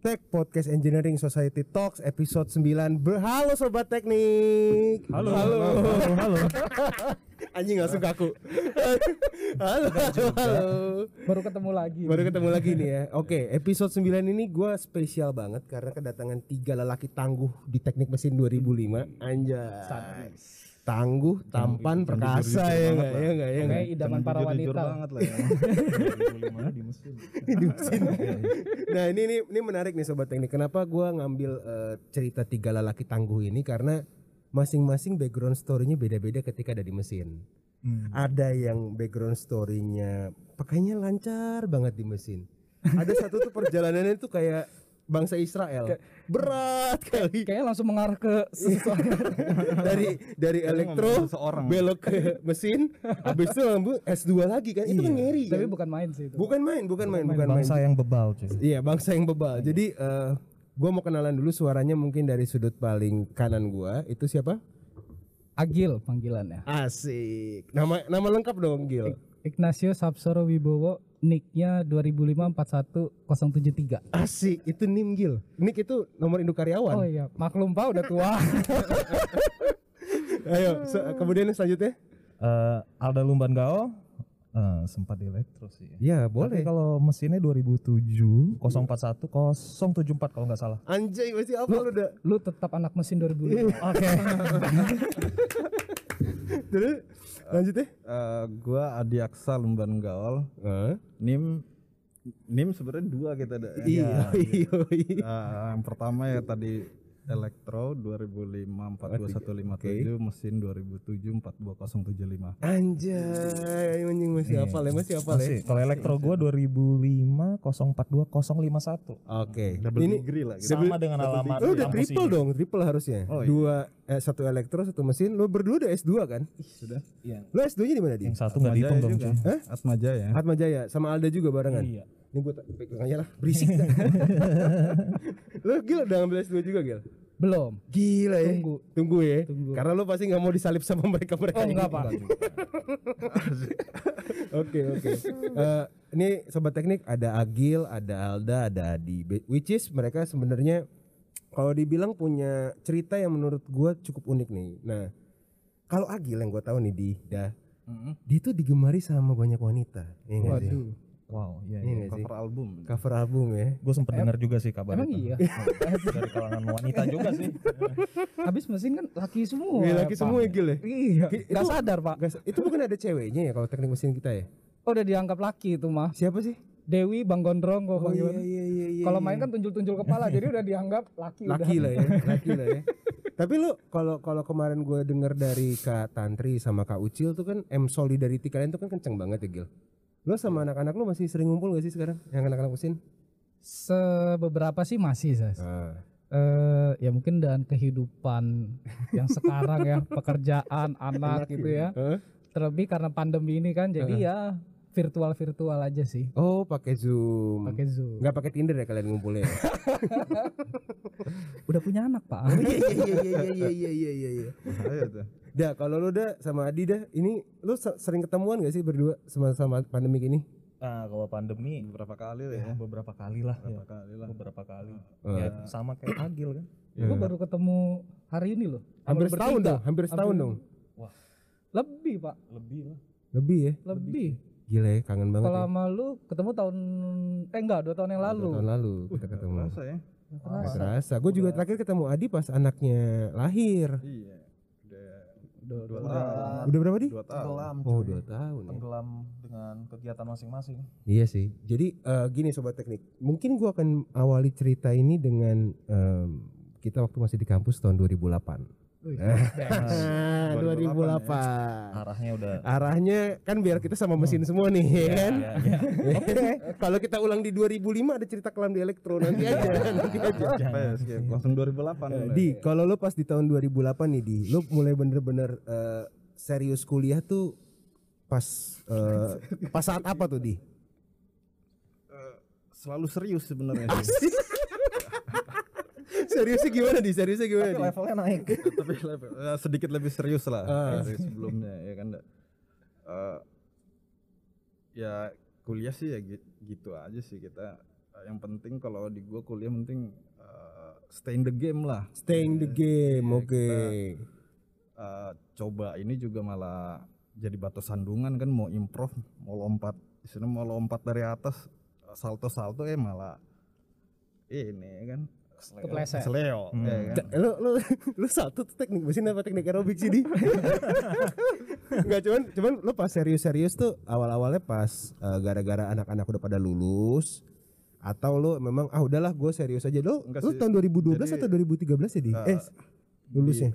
Tech Podcast Engineering Society Talks episode 9 Berhalo Sobat Teknik. Halo, halo, halo, halo. Anjing langsung kaku Halo, halo, halo. Baru ketemu lagi. Baru ketemu lagi nih ya. Oke episode 9 ini gue spesial banget Karena kedatangan tiga lelaki tangguh di teknik mesin 2005 Anjay Tangguh, tampan, perkasa ya nggak ya nggak ya nggak kayak idaman para Jujur wanita banget lah ya. 2005 di mesin. di mesin. nah ini, ini ini menarik nih sobat teknik. Kenapa gua ngambil eh, cerita tiga lelaki tangguh ini karena masing-masing background story-nya beda-beda ketika ada di mesin. Hmm. Ada yang background story-nya pakainya lancar banget di mesin. Ada satu tuh perjalanannya tuh kayak bangsa Israel. Berat kali. kayaknya langsung mengarah ke sesuatu dari dari elektro seseorang. belok ke mesin, habis itu lampu S2 lagi kan. Itu kan ngeri tapi kan. bukan main sih itu Bukan main, bukan main, bukan main. Bangsa yang bebal cuy. Iya bangsa yang bebal. Jadi eh gua mau kenalan dulu suaranya mungkin dari sudut paling kanan gua itu siapa? Agil panggilannya Asik. Nama nama lengkap dong Gil. Ignacio Sapsoro Wibowo nicknya 2005-41-073 Asik. Itu nim Gil. Nick itu nomor induk oh karyawan. iya maklum pak udah tua Ayo se- kemudian selanjutnya. Eh, Alda Lumban Gao eh, sempat di elektro sih. Ya Tapi boleh. kalau mesinnya 2007 041 074 kalau nggak salah. Anjay masih apa lu udah? lu tetap anak mesin 2005 Oke. Terus lanjutnya. Eh, gua Adi Aksa Lumban Gaul. Hah? Nim Nim sebenarnya dua kita ada. Iya, iya, iya. Eh, yang pertama ya tadi Elektro 2005 42157 mesin 2007 42075. Anjay, anjing masih Iya. hafal ya, masih hafal ya. Kalau elektro gua 2005 042 051. Oke. Double Ini degree lah gitu. Sama dengan alamat Lu udah triple ini. dong, triple harusnya. Oh, iya. Dua eh, satu elektro, satu mesin. Lu berdua udah S2 kan? Sudah. Iya. Lu S2-nya di mana, Di? Yang satu nggak dihitung dong cuy. Hah? Atma Jaya. Atma Jaya sama Alda juga barengan. Iya. Ini gue pegang aja lah, berisik. dah. lu Gil udah ngambil S2 juga, Gil? Belum Gila ya. Tunggu. Tunggu ya. Tunggu. Karena lu pasti nggak mau disalip sama mereka-mereka oh ini. enggak pak Oke, oke. Eh, ini sobat teknik ada Agil, ada Alda, ada Adi. Which is mereka sebenarnya kalau dibilang punya cerita yang menurut gua cukup unik nih. Nah, kalau Agil yang gua tahu nih di dah, dia tuh digemari sama banyak wanita. Iya nggak sih? Wow, iya Iya iya. nggak sih? Cover album. Cover album ya. Gue sempet dengar juga sih kabar emang itu. iya Dari kalangan wanita juga sih. habis mesin kan laki semua Iya, ya, laki semua ya, Gil ya? iya itu- sadar pak sa- itu bukan ada ceweknya ya kalau teknik mesin kita ya? oh, udah dianggap laki itu mah Siapa sih? Dewi Bang Gondrong kok Oh iya iya iya iya. kalau iya. main kan tunjul-tunjul kepala jadi udah dianggap laki, laki udah. lah ya, laki lah ya. Tapi lu kalau kalau kemarin gue denger dari Kak Tantri sama Kak Ucil tuh kan M solidarity kalian tuh kan kenceng banget ya Gil. Lo sama iya. anak-anak lo masih sering ngumpul gak sih sekarang? Yang anak-anak usin? Sebeberapa sih masih, Sas. Uh. Ah. Uh, eh, ya mungkin dengan kehidupan yang sekarang ya, pekerjaan, anak gitu ya. Uh? Terlebih karena pandemi ini kan jadi uh. ya virtual virtual aja sih. Oh, pakai Zoom. Pakai Zoom. Enggak pakai Tinder ya kalian ngumpulnya. Ya? Udah punya anak, Pak. Oh, iya iya iya iya iya iya iya iya. iya. Dah, kalau lu dah sama Adi dah, ini lu se- sering ketemuan gak sih berdua sama sama pandemi ini? Nah, kalau pandemi Beberapa kali lah ya. ya, beberapa kali lah. Beberapa ya. kali lah. Beberapa kali. Oh. Ya sama kayak Agil kan. gue baru ketemu hari ini loh Hampir setahun bertiga. dong, hampir setahun Hampir- dong. lebih pak Lebih lah. Lebih ya? lebih Gila ya, kangen banget kalau ya. sama lu ketemu tahun eh enggak dua tahun yang lalu Tahun lalu kita ketemu. Terasa ya. Kerasa. terasa. Gue juga terakhir ketemu Adi pas anaknya lahir. Iya. Udah dua udah- tahun. Udah berapa di? Dua tahun. Tenggelam. Oh dua tahun ya. Tenggelam dengan kegiatan masing-masing. Iya sih. Jadi eh, gini sobat teknik. Mungkin gua akan awali cerita ini dengan em, kita waktu masih di kampus tahun 2008. Wih, Ah, ya. 2008. Arahnya udah Arahnya kan biar kita sama mesin semua nih, ya kan? ya, ya. Oke. Kalau kita ulang di 2005 ada cerita kelam di elektro nanti aja, nanti aja. Ya. Langsung 2008. Eh. Di, kalau lo pas di tahun 2008 nih di, lo mulai bener-bener eh, serius kuliah tuh pas eh, pas saat apa tuh di? selalu serius sebenarnya. Seriusnya gimana di? Seriusnya gimana di? levelnya naik. tapi level- eh, sedikit lebih serius lah Ah. dari sebelumnya ya kan? Eh, ya kuliah sih ya gi- gitu aja sih kita Eh, yang penting kalau di gua kuliah penting eh, stay in the game lah Staying the game, Iya, oke. kita- Eh, coba ini juga malah jadi batu sandungan kan mau improv mau lompat istilahnya mau lompat dari atas salto salto eh malah ini kan Kepleset. seleo ya kan? Ka- Lu lu lu satu tuh teknik mesin apa teknik aerobik sih di? Enggak cuman cuman lu pas serius-serius tuh awal-awalnya pas eh, gara-gara anak-anak udah pada lulus atau lu memang ah udahlah gue serius aja lu Enggak lu sih. tahun 2012 Jadi, atau 2013 ya di? eh, eh lulusnya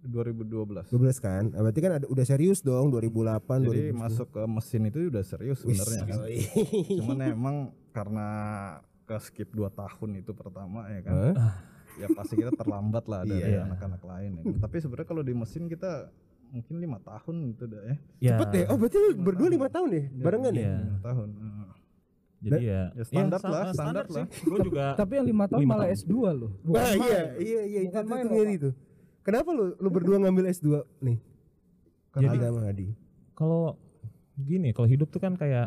2012 12 kan? Ah, Berarti kan ada, udah serius dong 2008 Jadi 2009. masuk ke mesin itu udah serius sebenarnya kan. Cuman emang karena ke skip 2 tahun itu pertama ya kan. Hah? Ya pasti kita terlambat lah dari Iya. anak-anak lain ya. kan. Tapi sebenarnya kalau di mesin kita mungkin lima tahun itu udah ya. Ya, Cepet deh. Oh berarti lu berdua lima tahun ya? Barengan ya? Iya. Lima tahun. Heeh. Jadi ya, Ya, standar sama- lah, standar lah. Gue juga Tapi yang lima tahun Lima malah tahun. S2 loh. Bukan iya, main. iya iya itu Bukan itu, main itu tuh. Kenapa lu lu berdua ngambil S2 nih? Jadi- Ada Adi. kalau gini, kalau hidup tuh kan kayak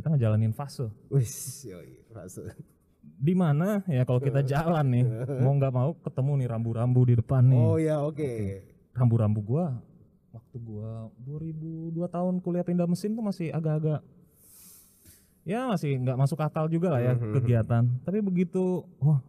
kita ngejalanin fase. Wis, yoi, masuk. Di mana ya kalau kita jalan nih, mau nggak mau ketemu nih rambu-rambu di depan nih. Oh ya oke. Rambu-rambu gua waktu gua 2002 tahun kuliah pindah mesin tuh masih agak-agak ya masih nggak masuk akal juga lah ya kegiatan. Tapi begitu, wah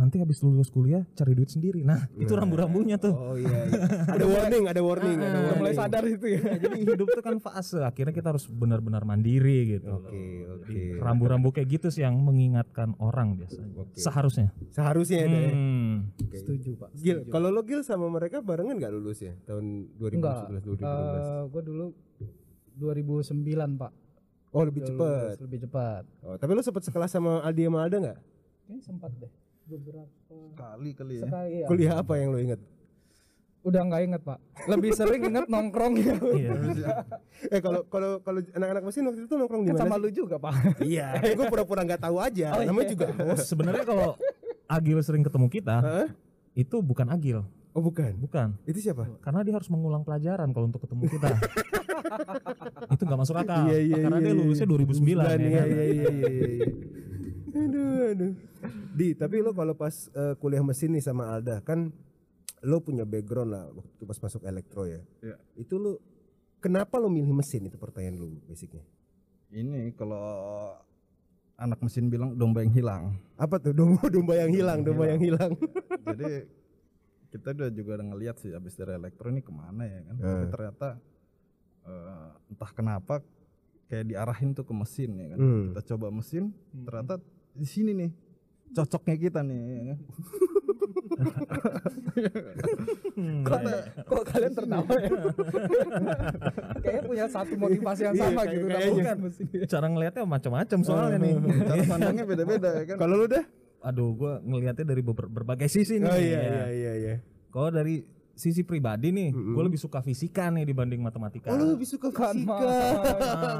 nanti habis lulus kuliah cari duit sendiri. Nah itu rambu-rambunya tuh. Oh iya, iya. Ada warning, ada warning, ada Ah, warning. Mulai sadar itu ya. Ya, jadi hidup tuh kan fase. Akhirnya kita harus benar-benar mandiri gitu. loh. Oke, oke. Jadi rambu-rambu kayak gitu sih yang mengingatkan orang biasanya. Oke. Seharusnya. Seharusnya itu ya. Hmm. Oke. Setuju pak. Gil, kalau lo Gil sama mereka barengan gak lulus ya tahun Enggak. 2011 2012? gue dulu 2009 pak. oh lebih lulus Lebih cepat. Oh, tapi lo sempet sekelas sama Aldi sama Alda nggak? Kayaknya sempat deh. Beberapa Kali kali ya. sekali ya. Kuliah apa yang lo inget? Udah nggak inget pak. Lebih sering inget nongkrong ya. Iya. Eh kalau kalau kalau anak-anak mesin waktu itu nongkrong di Kan mana? sama sih? lu juga pak. Iya, gue pura-pura nggak tahu aja. Oh, Namanya iya. juga host. Sebenarnya kalau Agil sering ketemu kita, itu bukan Agil, Oh bukan. bukan. Itu siapa? Karena dia harus mengulang pelajaran kalau untuk ketemu kita. itu nggak masuk akal. Iya, iya, Karena iya, dia iya. lulusnya 2009 ya. Iya kan? iya iya iya iya. Aduh aduh. Di, tapi lo kalau pas eh, kuliah mesin nih sama Alda kan lo punya background lah waktu pas masuk elektro ya. Iya. Itu lo kenapa lo milih mesin itu pertanyaan lu basicnya. Ini kalau anak mesin bilang domba yang hilang. Apa tuh domba domba yang hilang, domba yang hilang. Jadi kita udah juga udah ngeliat sih abis dari elektro ini ke mana ya kan. Tapi Eh. ternyata eh, entah kenapa kayak diarahin tuh ke mesin ya kan. Hmm. Kita coba mesin, ternyata di sini nih cocoknya kita nih. Ya kan? Hmm, Kok, iya. kok kalian tertawa ya? Kayaknya punya satu motivasi yang Iya, sama kayak- gitu. tapi kayaknya. bukan mesti. Cara ngelihatnya macam-macam soalnya nih. Cara pandangnya beda-beda ya kan. Kalau lo dah? Aduh, gua ngelihatnya dari beber- berbagai sisi nih. Oh iya Ya. iya iya iya. Kalau dari sisi pribadi nih, gue lebih suka fisika nih dibanding matematika. Oh lo lebih suka fisika.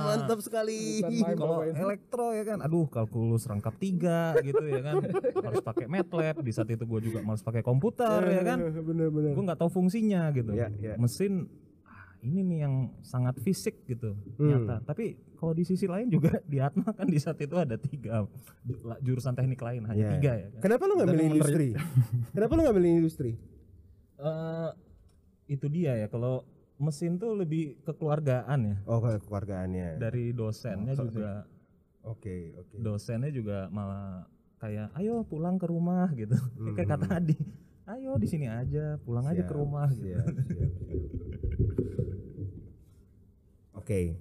Mantap sekali. Kalau elektro ya kan, aduh kalkulus rangkap tiga gitu ya kan, harus pakai MATLAB. Di saat itu gue juga harus pakai komputer ya kan, Bener-bener. gue nggak tahu fungsinya gitu. Iya, iya. Mesin ah, ini nih yang sangat fisik gitu Hmm. nyata. Tapi kalau di sisi lain juga di Atma kan di saat itu ada tiga jurusan teknik lain hanya Iya. tiga ya. Kan? Kenapa lo nggak milih industri? Kenapa lo nggak milih industri? Eh, itu dia ya kalau mesin tuh lebih kekeluargaan ya Oh keluargaannya. dari dosennya juga Oke oke. dosennya juga malah kayak ayo pulang ke rumah gitu kayak kata Adi ayo di sini aja pulang aja ke Siap, rumah gitu siap, siap, siap. Oke,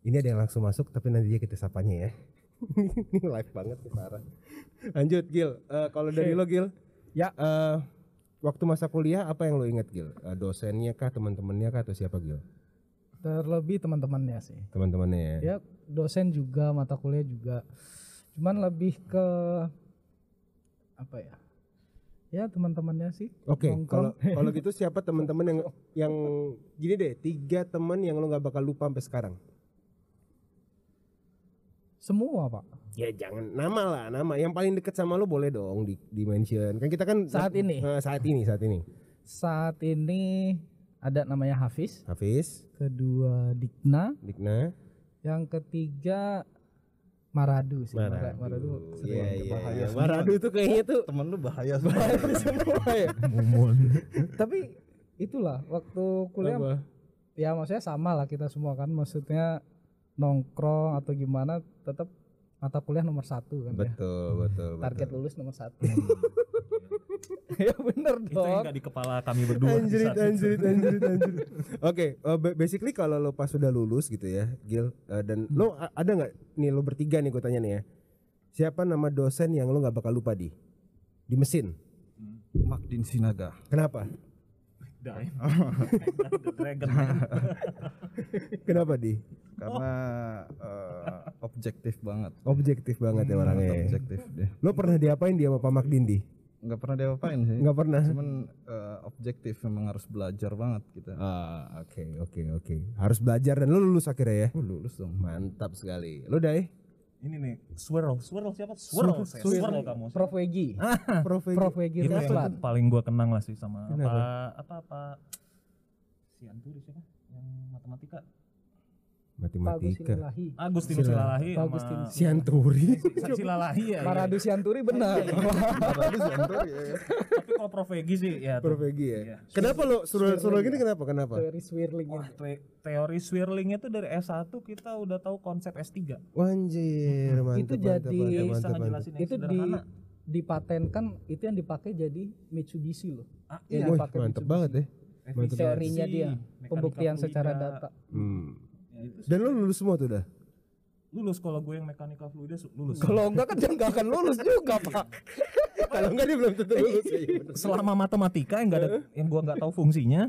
ini ada yang langsung masuk tapi nanti dia kita sapanya ya. Ini live banget nih parah. Lanjut Gil, Eh, kalau dari lo Gil, Ya. eh, waktu masa kuliah apa yang lo ingat Gil? Eh, dosennya kah, teman-temannya kah atau siapa Gil? Terlebih teman-temannya sih. Teman-temannya ya. Ya dosen juga, mata kuliah juga. Cuman lebih ke apa ya? Ya teman-temannya sih. Oke, kalau Nongkrong. kalau gitu siapa teman-teman yang yang gini deh, tiga teman yang lo nggak bakal lupa sampai sekarang. Semua pak. Ya jangan nama lah, nama yang paling deket sama lu boleh dong di, di mention. Kan kita kan Saat ini? Eh, saat ini, saat ini. Saat ini ada namanya Hafiz, Hafiz, kedua Dikna, Dikna, yang ketiga Maradu sih. Mara- Maradu. Maradu sering Iya, iya, bahaya iya. semua. Maradu itu kayaknya tuh Temen lu bahaya semua. semua ya. Mumun. Tapi itulah waktu kuliah Apa? ya maksudnya sama lah kita semua kan maksudnya nongkrong atau gimana tetap mata kuliah nomor satu kan ya. Betul, betul, target betul. lulus nomor satu ya bener Itu yang dong nggak di kepala kami berdua. Anjrit, anjrit, anjrit, anjrit. Oke, ba- basically kalau lo pas sudah lulus gitu ya, Gil, uh, dan lo a- ada nggak nih lo bertiga nih gue tanya nih ya, siapa nama dosen yang lo nggak bakal lupa di di mesin? Magdin Sinaga. Kenapa? Die. The Dragon. Kenapa di? Karena eh, objektif banget. Objektif banget ya orangnya. ya. Objektif dia. Lo pernah diapain dia sama Pak Makdin di? Nggak pernah diapain sih. Nggak pernah. Cuman eh, objektif memang harus belajar banget kita. Ah, oke, oke, oke. Harus belajar dan lo lulus akhirnya ya. Oh, lulus dong. Mantap sekali. Lo dai? Ini nih, swirl, swirl siapa? Swirl, saya. swirl kamu. Prof Wegi Prof. Prof Wegi Itu yang paling gua kenang lah sih sama apa apa apa si Anturi siapa yang matematika Matematika. Silalahi Agustinus Silalahi Agustinus. Sianturi. Si- Silalahi ya, ya. Maradu Sianturi benar Bagus ya, Bro, ya, ya. tapi kalau Prof Egi sih ya. Prof. Egi ya. Iya. Kenapa lo suruh suruh gini kenapa? Kenapa? teori swirling Wah, te- teori swirlingnya tuh dari S1 kita udah tahu konsep S3 Wanjir, mantap, Itu jadi- mantap, mantap, mantap. itu di dipatenkan itu yang dipakai jadi Mitsubishi loh Ah, yang Wih, dipakai mantap Mitsubishi. banget ya. teorinya dia pembuktian secara data Hmm. Itu Dan lo lulus semua tuh dah. lulus kalau gue yang mekanika fluida lulus kalau enggak kan dia nggak akan lulus juga pak Kalau enggak dia belum tentu lulus. ya, iya selama matematika yang nggak ada yang gua nggak tahu fungsinya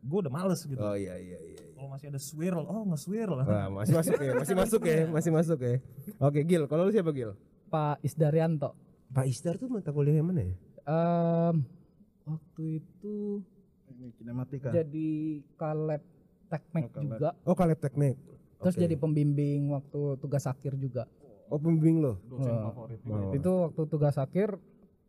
gue udah males gitu Oh iya iya iya. kalau masih ada swirl oh nge-swirl Wah, masih masuk ya, masih masuk ya, masih masuk ya. Oke, Gil, kalau lu siapa Gil? Pak Isdaryanto Pak Isdar tuh mata kuliah yang mana ya? Em, waktu itu Ini kinematika. jadi kaleb teknik Oh, juga Oh, Kaleb Teknik. terus Oke. jadi pembimbing waktu tugas akhir juga Oh, pembimbing lo. dosen Wah. favorit Wow. itu waktu tugas akhir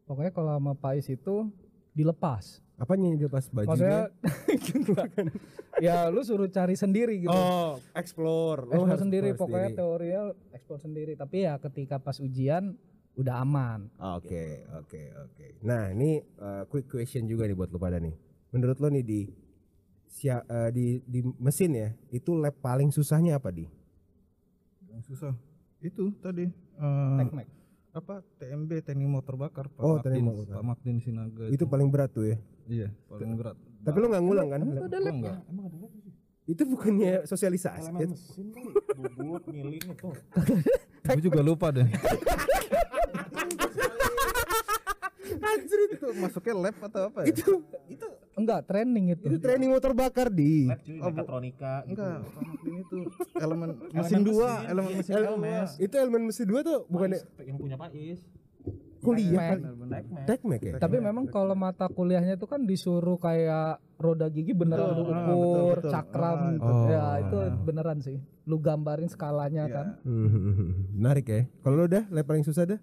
pokoknya kalau sama Pak Is itu dilepas Apanya yang dia pas maksudnya bajunya? ya lu suruh cari sendiri gitu Oh, explore. Lo eksplor harus sendiri explore pokoknya sendiri. teorinya eksplor sendiri tapi ya ketika pas ujian udah aman Oke, oke, oke. Nah, ini uh, quick question juga nih buat lu pada nih. Menurut lo nih di sia- uh, di di mesin ya, itu lab paling susahnya apa di? Yang susah. Itu tadi teknik apa TMB teknik motor bakar Pak Oh, Magdin, teknik motor bakar. Pak Magdin Sinaga Itu paling berat tuh ya. iya paling berat. Tapi lo nggak ngulang kan? Emang ada lab enggak. emang ada lab sih Itu bukannya sosialisasi. elemen mesin kali bubut miling itu Gue juga lupa deh. itu masuknya lab atau apa ya? Itu itu enggak training itu itu training motor bakar di. lab cuy mekatronika gitu. Enggak, Pak itu elemen mesin dua, elemen mesin El- dua. itu elemen mesin dua tuh bukannya Pais, yang punya Pais kuliah Tekmek. kan? Tekmek ya. tapi memang kalau mata kuliahnya itu kan disuruh kayak roda gigi beneran Betul, lu ah, ukur betul, betul. cakram Ah, gitu. itu. ya Oh. itu beneran sih lu gambarin skalanya Iya. kan Hmm, menarik ya. Kalau udah lab paling susah dah?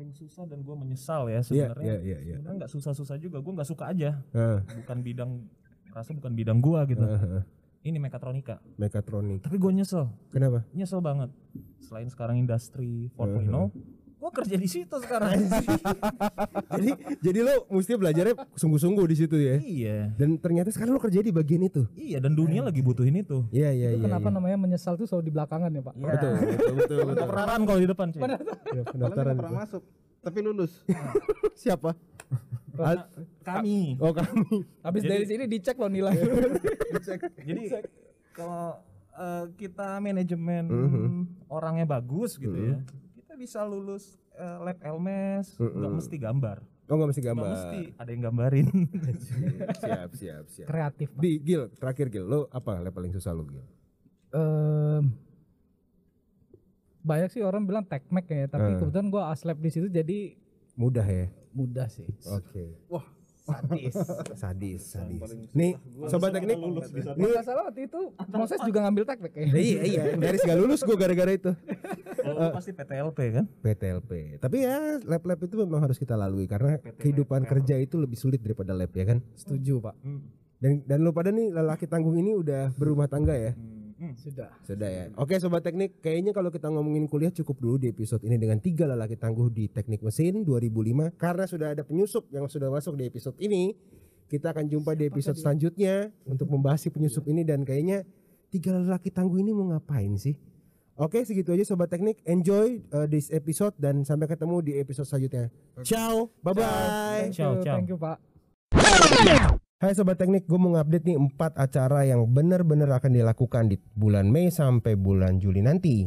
Paling susah dan gue menyesal ya Iya, sebenarnya. iya, iya, iya. sebenarnya nggak susah-susah juga gue nggak suka aja. Nah, bukan bidang rasa bukan bidang gua gitu. Uh, ini mekatronika. Mekatronik. tapi gue nyesel. Kenapa? nyesel banget. Selain sekarang industri 4.0 gue kerja di situ sekarang jadi jadi lo mesti belajarnya sungguh-sungguh di situ ya. iya Dan ternyata sekarang lo kerja di bagian itu. iya dan dunia lagi butuhin itu Iya iya itu iya. kenapa iya. namanya menyesal tuh selalu di belakangan ya pak Iya. Betul betul betul. betul. Pendaftaran kalau di depan cuy Ya, Kalian pendaftaran. pernah masuk, tapi lulus. Siapa? Al- kami oh kami. habis dari sini dicek loh nilai jadi kalau eh, kita manajemen Mhm. orangnya bagus gitu ya kita bisa lulus eh, lab Elmes nggak mesti gambar Oh nggak mesti gambar. mesti ada yang gambarin siap siap siap. kreatif Pak. Di Gil terakhir Gil lo apa lab paling susah lo Gil? Em, banyak sih orang bilang tekmek ya tapi Eh. kebetulan gua aslab di situ jadi Mudah ya. mudah sih Oke. Sadis Sadis sadis. Nih sobat teknik. Nih nggak salah waktu itu proses juga ngambil teknik ya iya iya dari segala lulus gue gara-gara itu. Lu pasti PTLP kan? PTLP. Tapi ya lab-lab itu memang harus kita lalui karena kehidupan kerja itu lebih sulit daripada lab ya kan. Setuju pak. Dan dan lu pada nih lelaki tanggung ini udah berumah tangga ya. Sudah. Sudah ya. Oke sobat teknik, kayaknya kalau kita ngomongin kuliah cukup dulu di episode ini dengan tiga lelaki tangguh di Teknik Mesin 2005 karena sudah ada penyusup yang sudah masuk di episode ini. Kita akan jumpa di episode selanjutnya untuk membahas si penyusup ini dan kayaknya tiga lelaki tangguh ini mau ngapain sih? Oke, segitu aja sobat teknik. Enjoy uh, this episode dan sampai ketemu di episode selanjutnya. Ciao, bye bye. Thank Ciao, you, ciao. thank you pak. Hai sobat teknik, gue mau ngupdate nih empat acara yang benar-benar akan dilakukan di bulan Mei sampai bulan Juli nanti.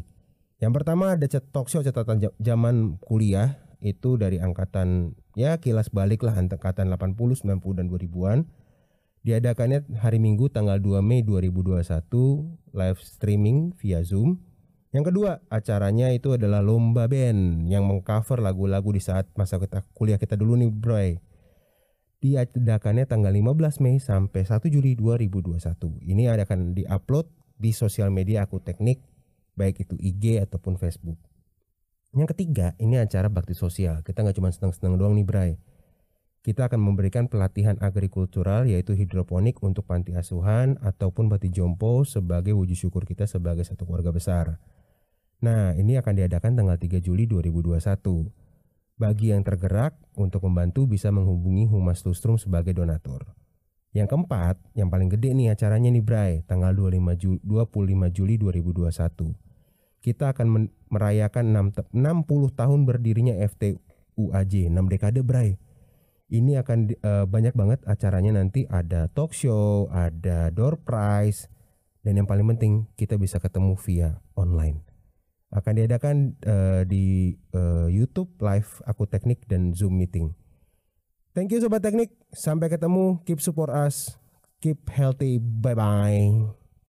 Yang pertama ada talk show catatan zaman kuliah itu dari angkatan ya kilas balik lah angkatan 80, 90 dan 2000-an. Diadakannya hari Minggu tanggal 2 Mei 2021 live streaming via Zoom. Yang kedua, acaranya itu adalah lomba band yang mengcover lagu-lagu di saat masa kita kuliah kita dulu nih, Bro diadakannya tanggal 15 Mei sampai 1 Juli 2021. Ini akan diupload di sosial media aku teknik baik itu IG ataupun Facebook. Yang ketiga, ini acara bakti sosial. Kita nggak cuma senang-senang doang nih, Bray. Kita akan memberikan pelatihan agrikultural yaitu hidroponik untuk panti asuhan ataupun panti jompo sebagai wujud syukur kita sebagai satu keluarga besar. Nah, ini akan diadakan tanggal 3 Juli 2021. Bagi yang tergerak untuk membantu bisa menghubungi Humas Lustrum sebagai donatur. Yang keempat, yang paling gede nih acaranya nih Bray, tanggal 25 Ju- 25 Juli 2021. Kita akan merayakan 6 te- 60 tahun berdirinya FTUAJ, 6 dekade Bray. Ini akan eh, banyak banget acaranya nanti ada talk show, ada door prize, dan yang paling penting kita bisa ketemu via online akan diadakan eh, di eh, YouTube live aku teknik dan Zoom meeting. Thank you sobat teknik. Sampai ketemu. Keep support us. Keep healthy. Bye bye.